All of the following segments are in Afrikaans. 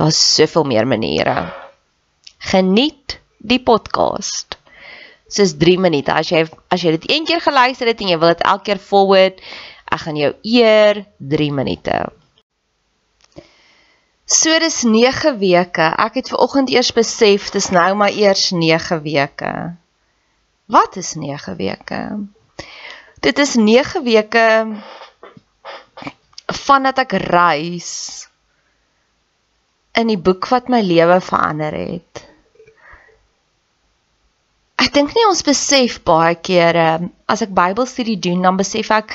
Daar's soveel meer maniere. Geniet die podcast. Dis 3 minute. As jy as jy dit een keer geluister het en jy wil dit elke keer forward, ek gaan jou eer 3 minute. So dis 9 weke. Ek het ver oggend eers besef dis nou maar eers 9 weke. Wat is 9 weke? Dit is 9 weke vandat ek reis in die boek wat my lewe verander het. Ek dink nie ons besef baie kere as ek Bybelstudie doen, dan besef ek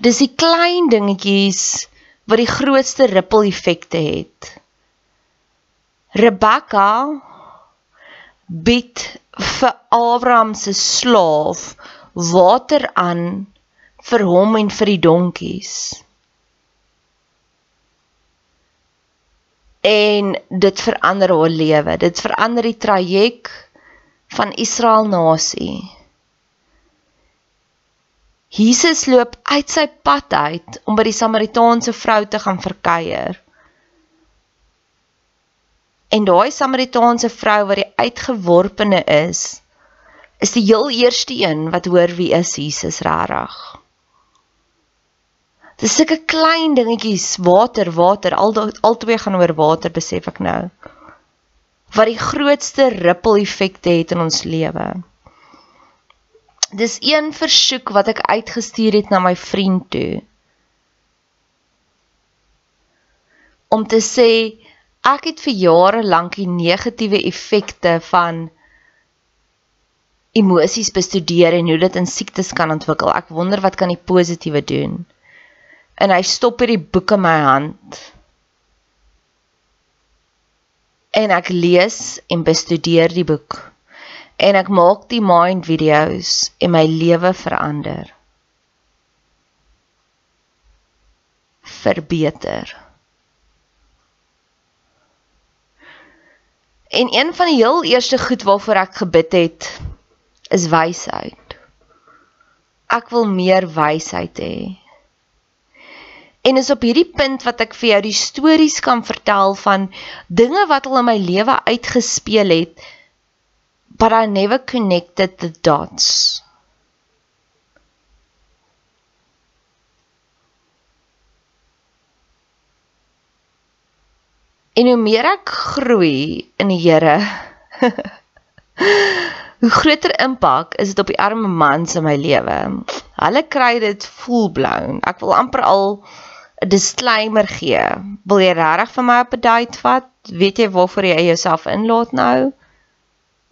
dis die klein dingetjies wat die grootste ripple effekte het. Rebekka bied vir Abraham se slaaf water aan vir hom en vir die donkies. En dit verander haar lewe. Dit verander die traject van Israel nasie. Jesus loop uit sy pad uit om by die Samaritaanse vrou te gaan verkuier. En daai Samaritaanse vrou wat die uitgeworpene is, is die heel eerste een wat hoor wie is Jesus regtig. Dis sulke klein dingetjies, water, water, al albei gaan oor water besef ek nou. Wat die grootste ripple effekte het in ons lewe. Dis een versoek wat ek uitgestuur het na my vriend toe. Om te sê ek het vir jare lank die negatiewe effekte van emosies bestudeer en hoe dit in siektes kan ontwikkel. Ek wonder wat kan die positiewe doen? En hy stop hierdie boek in my hand. En ek lees en bestudeer die boek. En ek maak die mind videos en my lewe verander. Verbeter. En een van die heel eerste goed waarvoor ek gebid het is wysheid. Ek wil meer wysheid hê. En is op hierdie punt wat ek vir jou die stories kan vertel van dinge wat al in my lewe uitgespeel het but I never connected the dots. En hoe meer ek groei in die Here, hoe groter impak is dit op die arme mans in my lewe. Hulle kry dit full blown. Ek wil amper al 'n disclaimer gee. Wil jy regtig vir my op 'n date vat? Weet jy waarvoor jy jouself inlaat nou?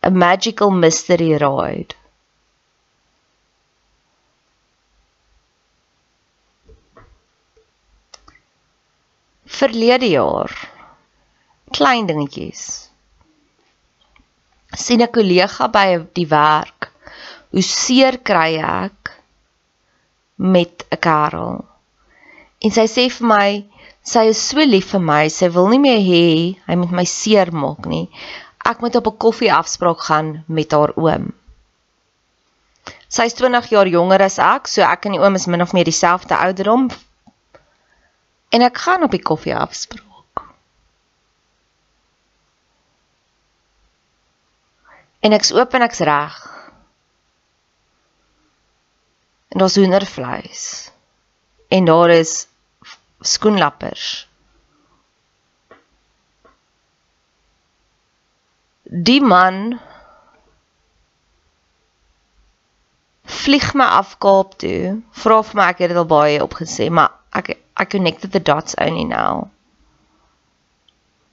A magical mystery ride. Verlede jaar klein dingetjies. sien 'n kollega by die werk. Hoe seer kry ek met 'n kerel. En sy sê vir my, sy is so lief vir my, sy wil nie meer hê hy moet my seer maak nie. Ek moet op 'n koffie afspraak gaan met haar oom. Sy is 20 jaar jonger as ek, so ek en die oom is min of meer dieselfde ouderdom. En ek gaan op die koffie afspraak. En ek's oop en ek's reg. En daar's hoendervleis. En daar is skoenlappers. Die man vlieg my af Kaap toe. Vra vir my ek het dit al baie opgesê, maar ek I connected the dots only now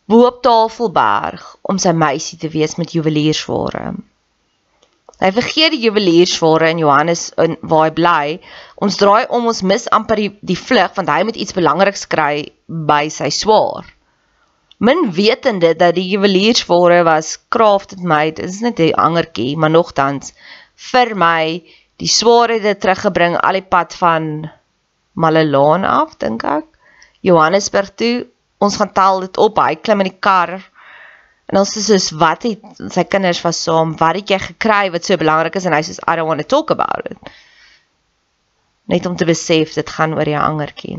bo op Tafelberg om sy meisie te wees met juweliersware. Hy vergeet die juweliersware in Johannes in waar hy bly. Ons draai om ons mis amper die, die vlug want hy moet iets belangriks kry by sy swaar. Min wetende dat die juweliersware was crafted made, is net 'n angertjie, maar nogtans vir my die swaar het dit teruggebring al die pad van Malelaan af, dink ek. Johannesburg toe ons gaan tel dit op. Hy klim in die kar. En ons sê soos wat het sy kinders was saam, wat het jy gekry wat so belangrik is en hy sê I don't want to talk about it. Net om te besef dit gaan oor jou angertjie.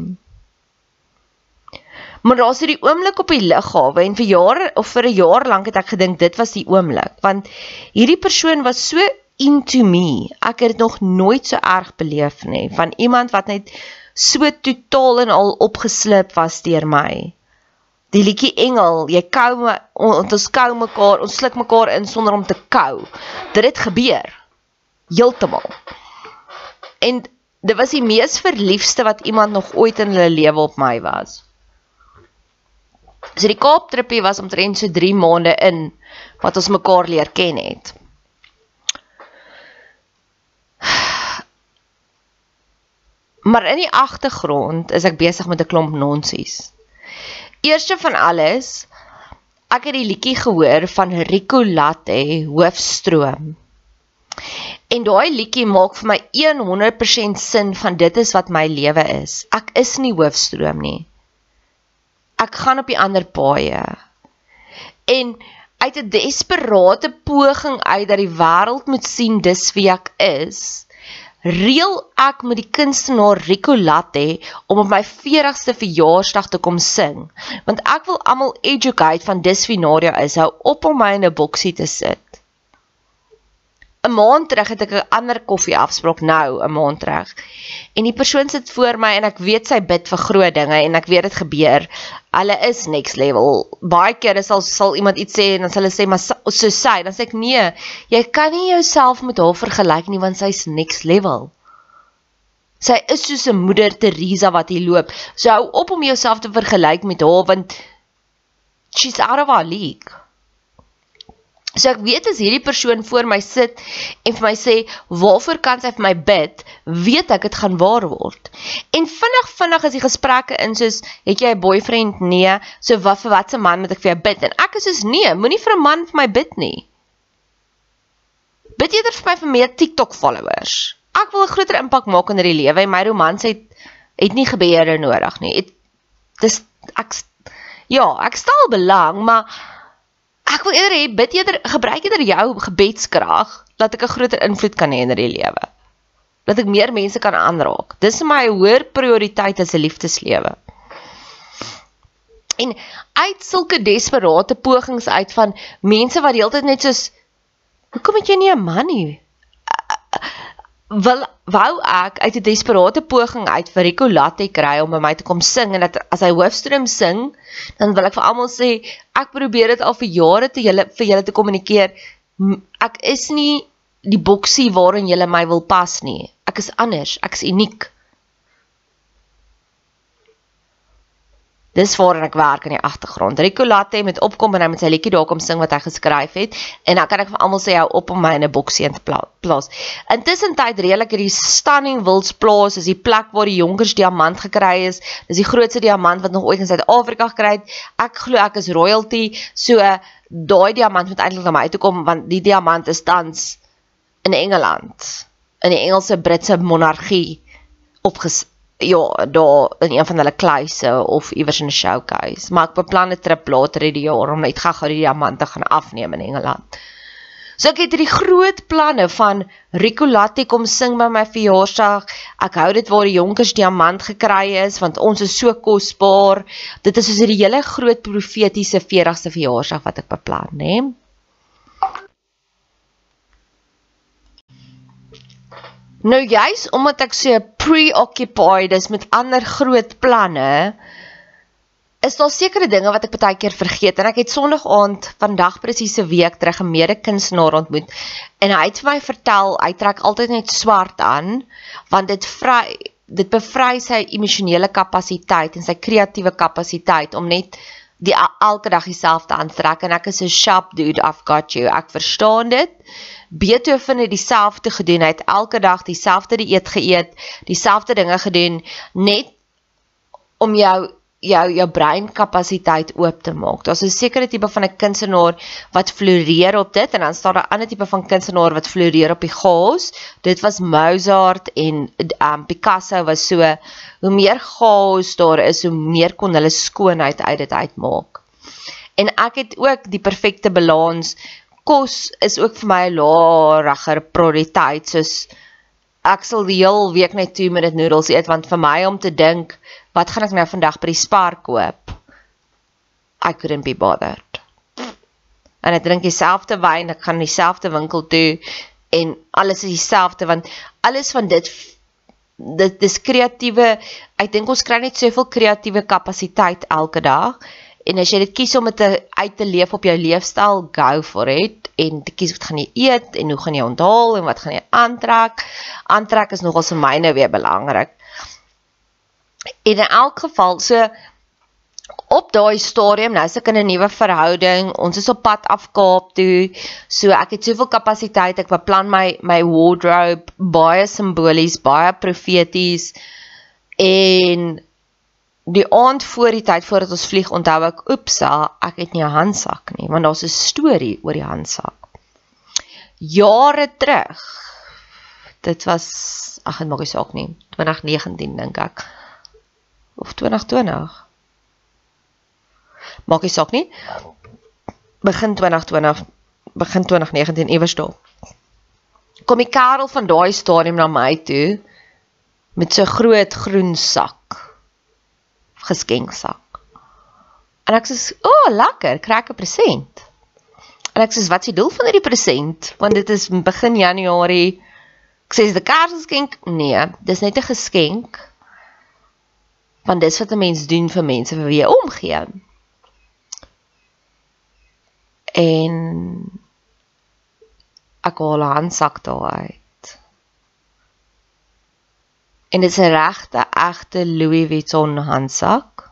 Maar daar's hierdie oomblik op die lughawe en vir jare of vir 'n jaar lank het ek gedink dit was die oomblik want hierdie persoon was so into me. Ek het dit nog nooit so erg beleef nie van iemand wat net so totaal en al opgeslip was deur my die liedjie engel, jy kou my ons kou mekaar, ons sluk mekaar in sonder om te kou. Dit het gebeur. Heeltemal. En dit was die mees verliefste wat iemand nog ooit in hulle lewe op my was. So die Kaaptrippie was omtrent so 3 maande in wat ons mekaar leer ken het. Maar in die agtergrond is ek besig met 'n klomp nonsies. Eerste van alles, ek het die liedjie gehoor van Rico Latte Hoofstroom. En daai liedjie maak vir my 100% sin van dit is wat my lewe is. Ek is nie hoofstroom nie. Ek gaan op die ander paaie. En uit 'n desperate poging uit dat die wêreld moet sien dis wie ek is, reël ek met die kunstenaar Rico Latte om op my 40ste verjaarsdag te kom sing, want ek wil almal educate van dis wie Nadia is, hou op om my in 'n boksie te sit. 'n maand terug het ek 'n ander koffie afspraak nou 'n maand terug. En die persoon sit voor my en ek weet sy bid vir groot dinge en ek weet dit gebeur. Hulle is next level. Baie kere sal sal iemand iets sê en dan sal hulle sê maar so, so sy, dan sê ek nee, jy kan nie jouself met haar vergelyk nie want sy's next level. Sy is soos 'n moeder Teresa wat hier loop. So hou op om jouself te vergelyk met haar want she's out of our league. So ek weet as hierdie persoon voor my sit en vir my sê waarvoor kan sy vir my bid, weet ek dit gaan waar word. En vinnig vinnig is die gesprekke in soos het jy 'n boyfriend? Nee. So wat vir watse man moet ek vir jou bid? En ek is soos nee, moenie vir 'n man vir my bid nie. Bid eerder vir my vir meer TikTok followers. Ek wil 'n groter impak maak in hierdie lewe en my romans het het nie gebeure nodig nie. Dit dis ek ja, ek stel belang, maar Ek wil eerder hê bid eerder gebruik eerder jou gebedskrag dat ek 'n groter invloed kan hê in die lewe. Dat ek meer mense kan aanraak. Dis my hoër prioriteit as 'n liefdeslewe. En uit sulke desperate pogings uit van mense wat heeltyd net soos hoekom het jy nie 'n man nie? Wil wou ek uit 'n desperate poging uit vir Rico Latte kry om by my te kom sing en dat as hy hoofstroom sing, dan wil ek vir almal sê ek probeer dit al vir jare te julle vir julle te kommunikeer. Ek is nie die boksie waarin julle my wil pas nie. Ek is anders, ek is uniek. Dis waar ek werk in die agtergrond. Rico Latte met opkom en hy met sy liedjie daar kom sing wat hy geskryf het en dan kan ek vir almal sê hou op om my in 'n boksie in te plaas. Intussen tyd redelik hierdie stunning Wilds plaas is die plek waar die Jonkers diamant gekry is. Dis die grootste diamant wat nog ooit in Suid-Afrika gekry het. Ek glo ek is royalty. So daai diamant moet eintlik na my toe kom want die diamant is tans in Engeland in die Engelse Britse monargie opges ja, daar in een van hulle kluise of iewers in 'n showcase. Maar ek beplan 'n trip later hierdie jaar om net gou-gou die diamante gaan afneem in Engeland. So ek het hierdie groot planne van Ricolatti kom sing by my verjaarsdag. Ek hou dit waar die jonkers diamant gekry is want ons is so kosbaar. Dit is soos hierdie hele groot profetiese 40ste verjaarsdag wat ek beplan, né? Nee? Nou juis omdat ek so preoccupied is met ander groot planne, is daar sekere dinge wat ek baie keer vergeet. En ek het Sondag aand vandag presies 'n week terug 'n mede-kunstenaar ontmoet. En hy het vir my vertel hy trek altyd net swart aan want dit vry dit bevry sy emosionele kapasiteit en sy kreatiewe kapasiteit om net die elke dag dieselfde aan te trek en ek is 'n sharp dude I've got you ek verstaan dit Beethoven het dieselfde gedoen. Hy het elke dag dieselfde dieet geëet, dieselfde dinge gedoen net om jou jou jou breinkapasiteit oop te maak. Daar's 'n sekere tipe van 'n kunstenaar wat floreer op dit en dan staan daar 'n ander tipe van kunstenaar wat floreer op die chaos. Dit was Mozart en um, Picasso was so hoe meer chaos daar is, hoe meer kon hulle skoonheid uit dit uitmaak. En ek het ook die perfekte balans kos is ook vir my 'n laer prioriteit soos ek sal die heel week net 2 minute noedels eet want vir my om te dink wat gaan ek nou vandag by die Spar koop? I couldn't be bothered. En ek drink dieselfde wyn ek gaan dieselfde winkel toe en alles is dieselfde want alles van dit dit dis kreatiewe ek dink ons kry net soveel kreatiewe kapasiteit elke dag En as jy dit kies om dit uit te leef op jou leefstyl, go for it en te kies wat gaan jy eet en hoe gaan jy onthaal en wat gaan jy aantrek. Aantrek is nogal vir my nou weer belangrik. En in elk geval, so op daai stadium, nou is ek in 'n nuwe verhouding. Ons is op pad af Kaap toe. So ek het soveel kapasiteit. Ek beplan my my wardrobe baie simbolies, baie profeties en die aand voor die tyd voordat ons vlieg onthou ek oepsa ek het nie 'n handsak nie want daar's 'n storie oor die handsak. Jare terug dit was ag dit maak nie saak nie 2019 dink ek of 2020 maak nie saak nie. Begin 2020 begin 2019 iewers daar. Kom die Karel van daai stadium na my toe met so groot groen sak geskenksak. En ek sê, "O, oh, lekker, kry ek 'n present." En ek sê, "Wat is die doel van hierdie present? Want dit is begin Januarie." Ek sê, "Dis 'n Kersgeskenk?" Nee, dis net 'n geskenk. Want dis wat 'n mens doen vir mense vir wie jy omgee. En ek haal 'n handsak daar uit. En dit is 'n regte egte Louis Vuitton handsak.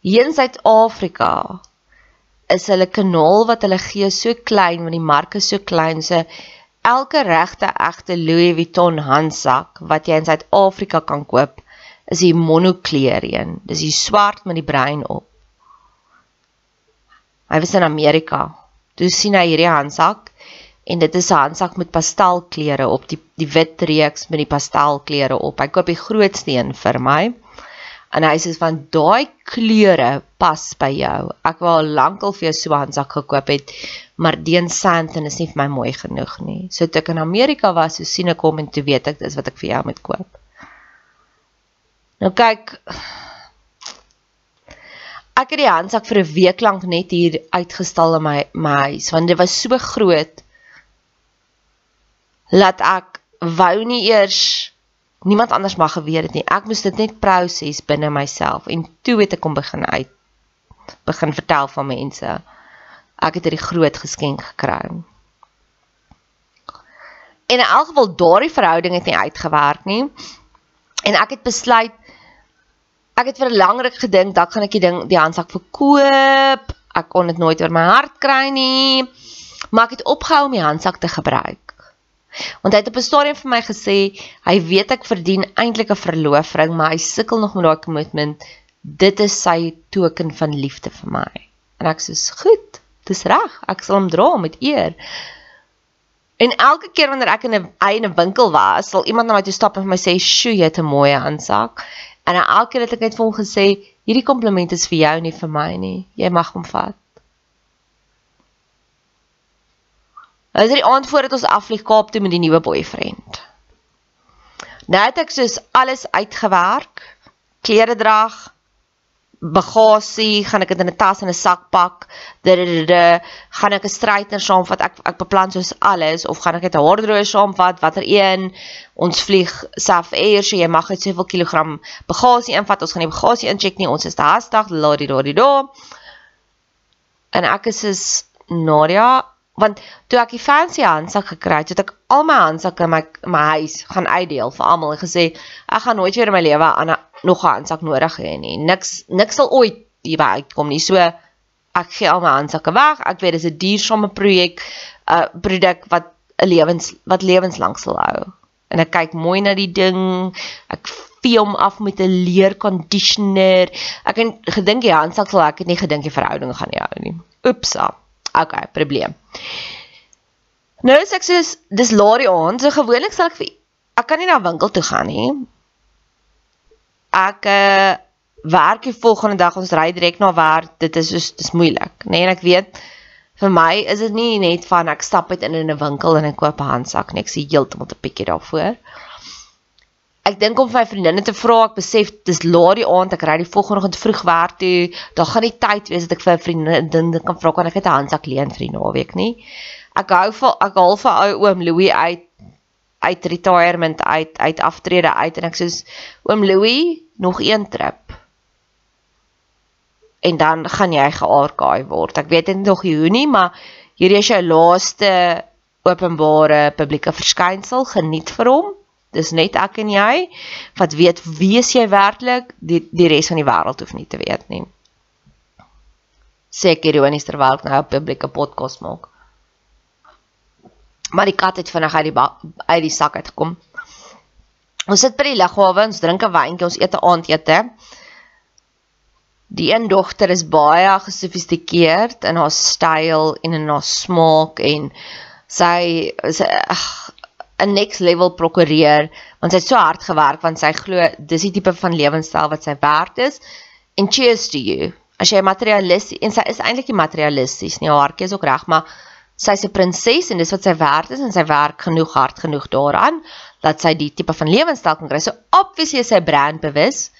Hier in Suid-Afrika is hulle kanaal wat hulle gee so klein want die mark is so klein so elke regte egte Louis Vuitton handsak wat jy in Suid-Afrika kan koop is die monokleur een. Dis die swart met die bruin op. Hy was in Amerika. Toe sien hy hierdie handsak en dit is 'n handsak met pastelkleure op die die wit reeks met die pastelkleure op. Hy koop die grootste een vir my. En hy sê van daai kleure pas by jou. Ek wou al lankal vir jou so 'n handsak gekoop het, maar Deen Santon is nie vir my mooi genoeg nie. So toe ek in Amerika was, so sien ek hom en toe weet ek dis wat ek vir jou moet koop. Nou kyk Ek het die handsak vir 'n week lank net hier uitgestal in my my huis want dit was so groot laat ek wou nie eers niemand anders mag geweet het nie. Ek moes dit net proses binne myself en toe het ek kom begin uit begin vertel van mense. Ek het hierdie groot geskenk gekry. En in elk geval daardie verhouding het nie uitgewerk nie. En ek het besluit ek het vir 'n lang ruk gedink dat gaan ek die ding die handsak verkoop. Ek kon dit nooit oor my hart kry nie. Maar ek het opgehou om die handsak te gebruik. Want hy het op 'n stadium vir my gesê hy weet ek verdien eintlik 'n verloofring, maar hy sukkel nog met daai commitment. Dit is sy teken van liefde vir my. En ek sê, "Goed, dis reg. Ek sal hom dra met eer." En elke keer wanneer ek in 'n eie winkel was, sal iemand na my toe stap en vir my sê, "Sjoe, jy het 'n mooi handsak." En elke keer het ek net vir hom gesê, "Hierdie kompliment is vir jou nie vir my nie. Jy mag hom vat." Dit is die aand voordat ons afvlieg Kaap toe met die nuwe boyfriend. Nou het ek soos alles uitgewerk. Klere drag, bagasie, gaan ek dit in 'n tas en 'n sak pak. Dit gaan ek 'n stryter saamvat. Ek ek beplan soos alles of gaan ek 'n haardroër saamvat, watter een. Ons vlieg Air, so jy mag net soveel kilogram bagasie invat. Ons gaan nie bagasie incheck nie. Ons is te hastig, ladi ladi do. En ek is is Nadia want toe ek die fancy handsak gekry het, het ek al my handsakke in my my huis gaan uitdeel vir almal en gesê ek gaan nooit weer in my lewe aan nog 'n handsak nodig hê nie. Niks niks sal ooit hierby uitkom nie. So ek gee al my handsakke weg. Ek weet dis 'n duursame projek, 'n uh, produk wat 'n lewens wat lewenslank sal hou. En ek kyk mooi na die ding. Ek vee hom af met 'n leer conditioner. Ek het gedink die handsak sal ek nie gedink die verhouding gaan nie hou nie. Oepsa. Okay, probleem. Nou sê ek soos dis laat die aand, so gewoonlik sal ek vir ek kan nie na winkel toe gaan nie. Ek uh, werk die volgende dag ons ry direk na werk. Dit is soos dis moeilik, nê? Nee, en ek weet vir my is dit nie net van ek stap uit in 'n winkel en ek koop 'n handsak nie. Ek sien heeltemal te pikkie daarvoor. Ek dink om vir my vriendinne te vra, ek besef dis laat die aand, ek ry die volgende oggend vroeg werk toe. Daar gaan nie tyd wees dat ek vir 'n vriendin kan vra kan ek net 'n handsak leen vir die naweek nie. Ek hou vir ek hou vir ou oom Louis uit uit retirement uit uit aftrede uit en ek sê oom Louis nog een trip. En dan gaan jy geaarkaai word. Ek weet nog Junie maar hierdie is jou laaste openbare publieke verskynsel. Geniet vir hom dis net ek en jy wat weet wie jy werklik die die res van die wêreld hoef nie te weet nie seker ironies terwyl ek nou 'n publieke podcast maak Maar die kat het vinnig uit die uit die sak uitgekom. Ons sit by die lughawe, ons drink 'n wyntjie, ons eet 'n aandete. Die een dogter is baie gesofistikeerd in haar styl en in haar smaak en sy is 'n next level prokureur want sy het so hard gewerk want sy glo dis die tipe van lewenstyl wat sy werd is. And cheers to you. As jy materialisties en sy is eintlik nie materialisties nie, haar hartjie is ook reg, maar sy's 'n prinses en dis wat sy werd is en sy werk genoeg hard genoeg daaraan dat sy die tipe van lewenstyl kan kry. So obviously is sy brand bewus.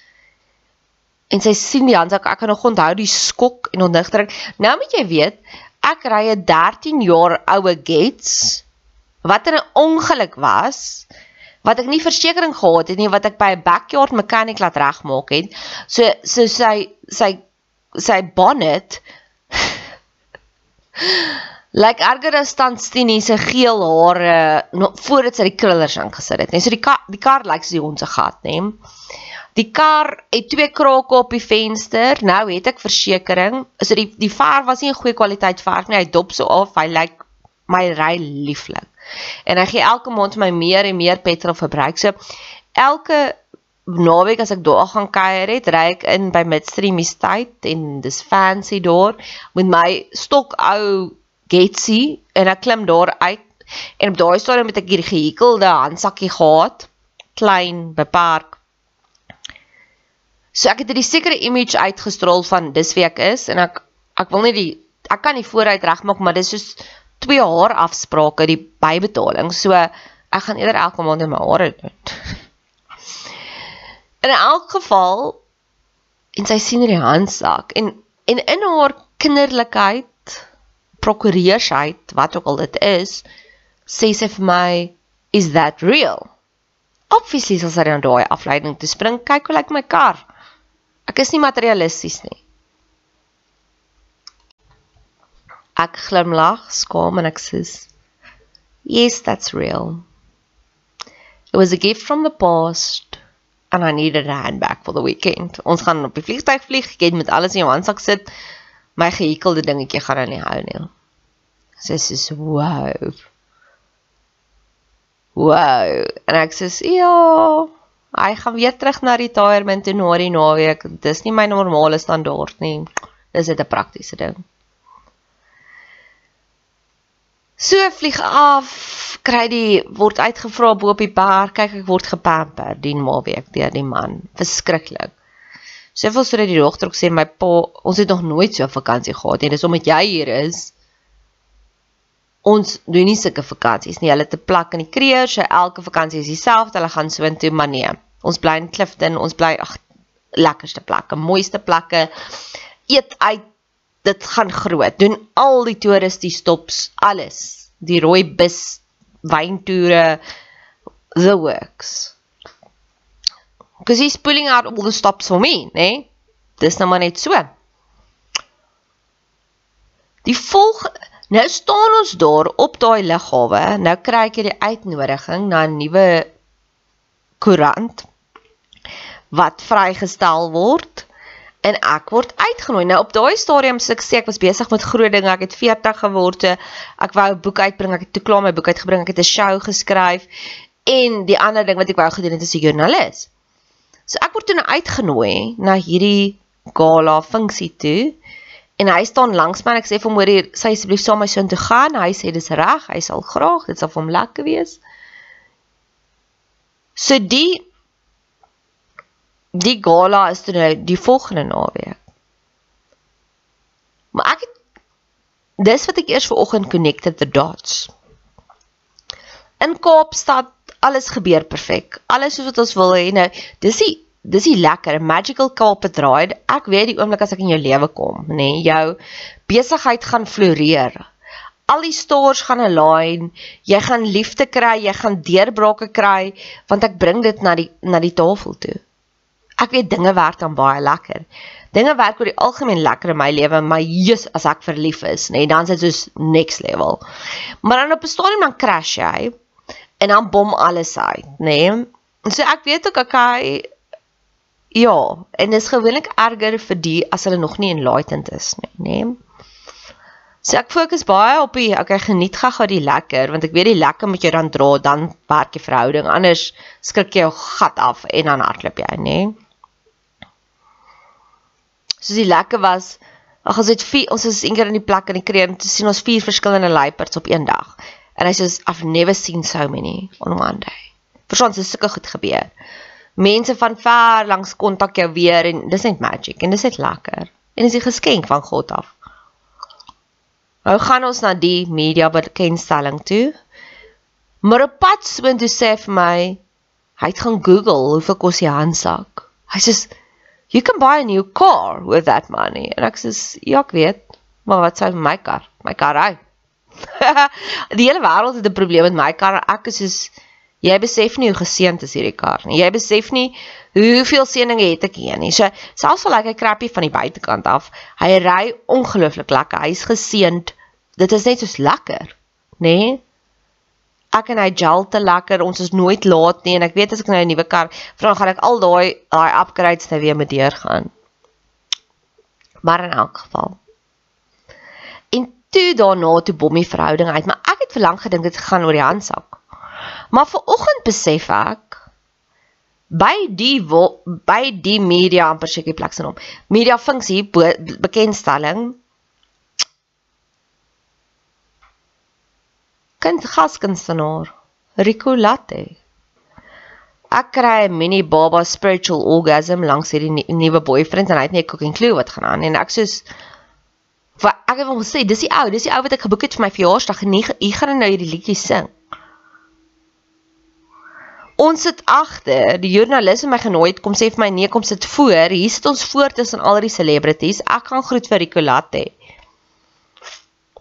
En sy sien die handsak, ek kan nog onthou die skok en ontnigtering. Nou moet jy weet, ek ry 'n 13 jaar oue Gets wat 'n ongeluk was wat ek nie versekerings gehad het nie wat ek by 'n backyard mechanic laat regmaak het. So so sy sy sy bonnet like erger as tant Stini se geel hare nog voordat sy die krullers ingesit het. Net so die kar, die kar lyk like soos die hond se gat, né? Die kar het twee krake op die venster. Nou het ek versekerings. So die die verf was nie 'n goeie kwaliteit verf nie. Hy dop so af. Hy lyk like my ry lieflik. En hy gee elke maand my meer en meer petrol verbruik. So elke naweek as ek daar gaan kuier het, ry ek in by Midstream Estate en dis fancy daar met my stok ou Getsie en ek klim daar uit en op daai stadium het ek hier gehekelde handsakkie gehad, klein, beperk. So ek het 'n sekere image uitgestrol van dis wie ek is en ek ek wil nie die ek kan nie vooruit regmaak maar dis soos twee haar afsprake die bybetaling. So ek gaan eerder elke maand my hare doen. In elk geval en sy sien hierdie handsak en en in haar kinderlikheid prokureursheid wat ook al dit is sê sy vir my is that real obviously sal sy dan daai afleiding te spring kyk hoe lyk my kar ek is nie materialisties nie ek glimlag skaam en ek sê yes that's real it was a gift from the past and I needed a handbag for the weekend. Ons gaan op die vliegtuig vlieg, jy moet alles in jou handsak sit. My gehekelde dingetjie gaan dan nie hou nie. Sy sê wow. Wow. En ek sê ja, hy gaan weer terug na retirement toe na die naweek. Dis nie my normale standaard nie. Dis net 'n praktiese ding. So vlieg af, kry die word uitgevra bo op die berg, kyk ek word gepamper die naweek deur die man. Verskriklik. Soveel sodat die dogter ook sê my pa, ons het nog nooit so 'n vakansie gehad nie. Dis omdat jy hier is. Ons doen nie sulke vakansies nie. Hulle te plak in die kreer, so elke vakansie is dieselfde. Hulle gaan so intoe, maar nee. Ons bly in Clifton, ons bly ag lekkerste plekke, mooiste plekke. Eet uit dit gaan groot. Doen al die toeristie stops, alles. Die rooi bus, wyntoere, the works. Cuz he's pulling out all the stops for me, né? Nee? Dis nou maar net so. Die volg nou staan ons daar op daai lughawe. Nou kry ek hierdie uitnodiging na 'n nuwe koerant wat vrygestel word en ek word uitgenooi. Nou op daai stadium sê ek ek was besig met groot dinge. Ek het 40 geword. Ek wou 'n boek uitbring. Ek het te klaar my boek uitgebring. Ek het 'n show geskryf en die ander ding wat ek wou gedoen het is 'n joernalis. So ek word toe nou uitgenooi na hierdie gala funksie toe. En hy staan langs my en ek sê vir hom hoor hier, sy asseblief saam my seun toe gaan. Hy sê dis reg, hy sal graag, dit sal vir hom lekker wees. So die die gala is toe nou die volgende naweek. Maar ek het dis wat ek eers vanoggend connected the dots. In Kaapstad alles gebeur perfek. Alles soos wat ons wil hê. Nou, dis die dis die lekker magical Kaap draai. Ek weet die oomblik as ek in jou lewe kom, nê, nee, jou besigheid gaan floreer. Al die stores gaan align. Jy gaan liefde kry, jy gaan deurbrake kry want ek bring dit na die na die tafel toe ek weet dinge werk dan baie lekker. Dinge werk oor die algemeen lekker in my lewe, maar jy's as ek verlief is, nê, nee, dan is dit soos next level. Maar dan op 'n stadium dan crash jy en dan bom alles uit, nê. Nee. So ek weet ook okay ja, en dit is gewoonlik erger vir die as hulle nog nie enlightened is nie, nê. Nee. So ek fokus baie op die okay geniet gaga die lekker want ek weet die lekker moet jy dan dra dan werk die verhouding anders skrik jy jou gat af en dan hardloop jy nê. Nee soos die lekker was. Ag ons het vier, ons is eendag in die plek in die kreem te sien ons vier verskillende luiperds op een dag. En hy sê I've never seen so many on one day. Verstaan, dit sulke goed gebeur. Mense van ver langs kontak jou weer en dis net magic en dis net lekker. En dis 'n geskenk van God af. Nou gaan ons na die media bekendstelling toe. Maar op pad soontoe sê vir my hy het gaan Google hoeveel kos die handsak. Hy sê you can buy a new car with that money. En ek sê, ja, ek weet, maar wat sou my kar? My kar ry. die hele wêreld het 'n probleem met my kar. Ek is soos jy besef nie hoe geseënd is hierdie kar nie. Jy besef nie hoeveel seëninge het ek hier nie. So selfs al ek 'n krappie van die buitekant af, hy ry ongelooflik lekker. Hy's geseënd. Dit is net so lekker, nê? Nee? Ek en hy gel te lekker. Ons is nooit laat nie en ek weet as ek nou 'n nuwe kar, dan gaan ek al daai daai upgrades nou weer met deur gaan. Maar in elk geval. En toe daarna toe bommie verhouding uit, maar ek het vir lank gedink dit gaan oor die handsak. Maar ver oggend besef ek by die by die media amper seker plek sin hom. Media funksie bekendstelling kind gaskunstenaar Rico Latte. ek kry 'n mini baba spiritual orgasm langs hierdie nuwe boyfriend en hy het nie 'n cooking clue wat gaan aan en ek soos wat ek het hom gesê dis die ou dis die ou wat ek geboek het vir my verjaarsdag en hier gaan nou hierdie liedjie sing ons sit agter, die joernalis het my genooi, kom sê vir my nee, kom sit voor. Hier sit ons voor tussen al die celebrities. Ek gaan groet vir Ricolate.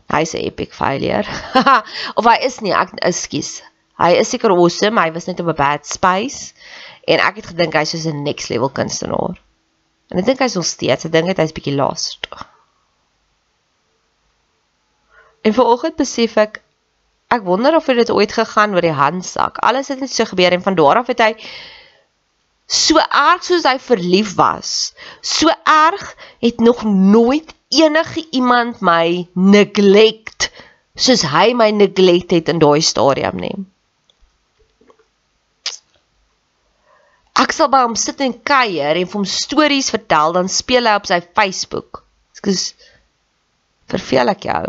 Hy sê epic failure. of hy is nie, ek ekskuus. Hy is seker awesome, hy was net op 'n bad space en ek het gedink hy's soos 'n next level kunstenaar. En ek dink hy's nog steeds, ek dink hy's bietjie lost. En vanoggend besef ek ek wonder of dit ooit gegaan oor die handsak. Alles het net so gebeur en van daar af het hy so erg soos hy verlief was. So erg het nog nooit enige iemand my neglect soos hy my neglect het in daai stadium nie. Ek sal by hom sit en kuier en vir hom stories vertel, dan speel hy op sy Facebook. Skus verveel ek jou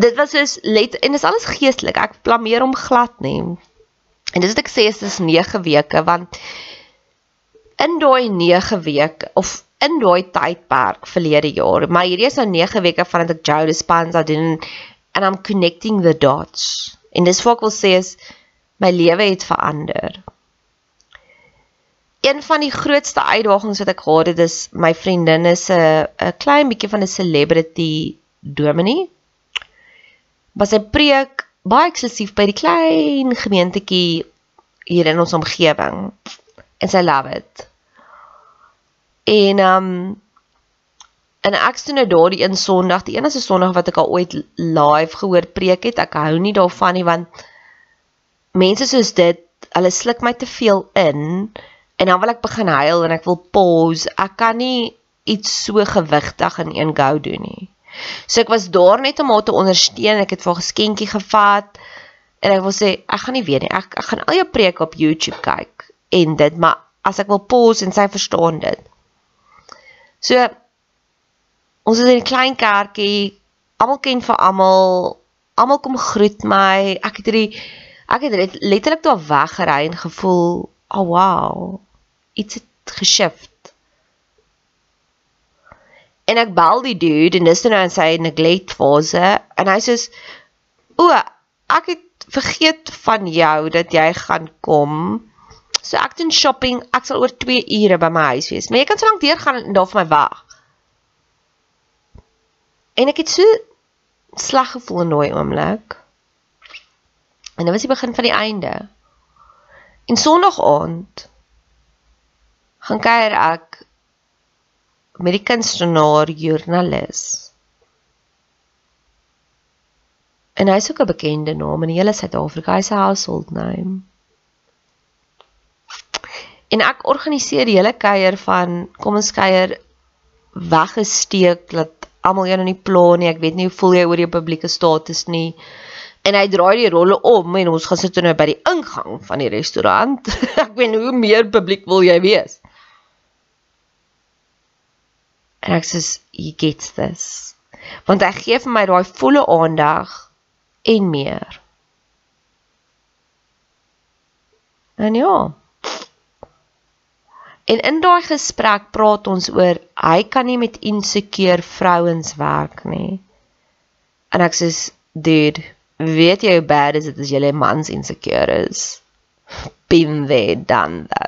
dit was soos let en dis alles geestelik. Ek blameer hom glad nie. En dis wat ek sê is dis 9 weke want in daai 9 weke of in daai tydperk verlede jaar, maar hierdie is nou 9 weke vandat ek Joe Dispenza doen and I'm connecting the dots. En dis wat ek wil sê is my lewe het verander. Een van die grootste uitdagings wat ek gehad het is my vriendin is 'n 'n klein bietjie van 'n celebrity dominee was sy preek baie eksklusief by die klein gemeentetjie hier in ons omgewing en sy love it. En um en ek sien nou daardie een Sondag, die enigste Sondag wat ek al ooit live gehoor preek het, ek hou nie daarvan nie want mense soos dit, hulle sluk my te veel in en dan wil ek begin huil en ek wil pause. Ek kan nie iets so gewigtig in een go doen nie. So ek was daar net om haar te ondersteun. Ek het vir 'n geskenkie gevat en ek wil sê ek gaan nie weet nie. Ek ek gaan al jou preke op YouTube kyk en dit, maar as ek wil pause en sy verstaan dit. So ons is in 'n klein kerkie. Almal ken vir almal. Almal kom groet my. Ek het hierdie ek het letterlik daar weggery en gevoel, "Oh wow. Iets het geshift." en ek bel die dude en dis nou in sy neglect fase en hy sê o ek het vergeet van jou dat jy gaan kom so ek doen shopping ek sal oor 2 ure by my huis wees. Maar jy kan so lank deur gaan en daar vir my wag. En ek het so sleg gevoel in daai oomblik. En dit was die begin van die einde. En aand gaan kuier ek met die kunstenaar joernalis. En hy is ook 'n bekende naam in die hele Suid-Afrika, hy se household name. En ek organiseer die hele kuier van kom ons kuier weggesteek dat almal jou nou nie pla nie. Ek weet nie hoe voel jy oor jou publieke status nie. En hy draai die rolle om en ons gaan sit nou by die ingang van die restaurant. ek weet hoe meer publiek wil jy wees? En ek sê, "He gets this." Want hy gee vir my daai volle aandag en meer. En ja. En in daai gesprek praat ons oor hy kan nie met insecure vrouens werk nie. En ek sê, "Dude, weet jy hoe bad is dit as jy 'n mans insecure is?" Been there, done that.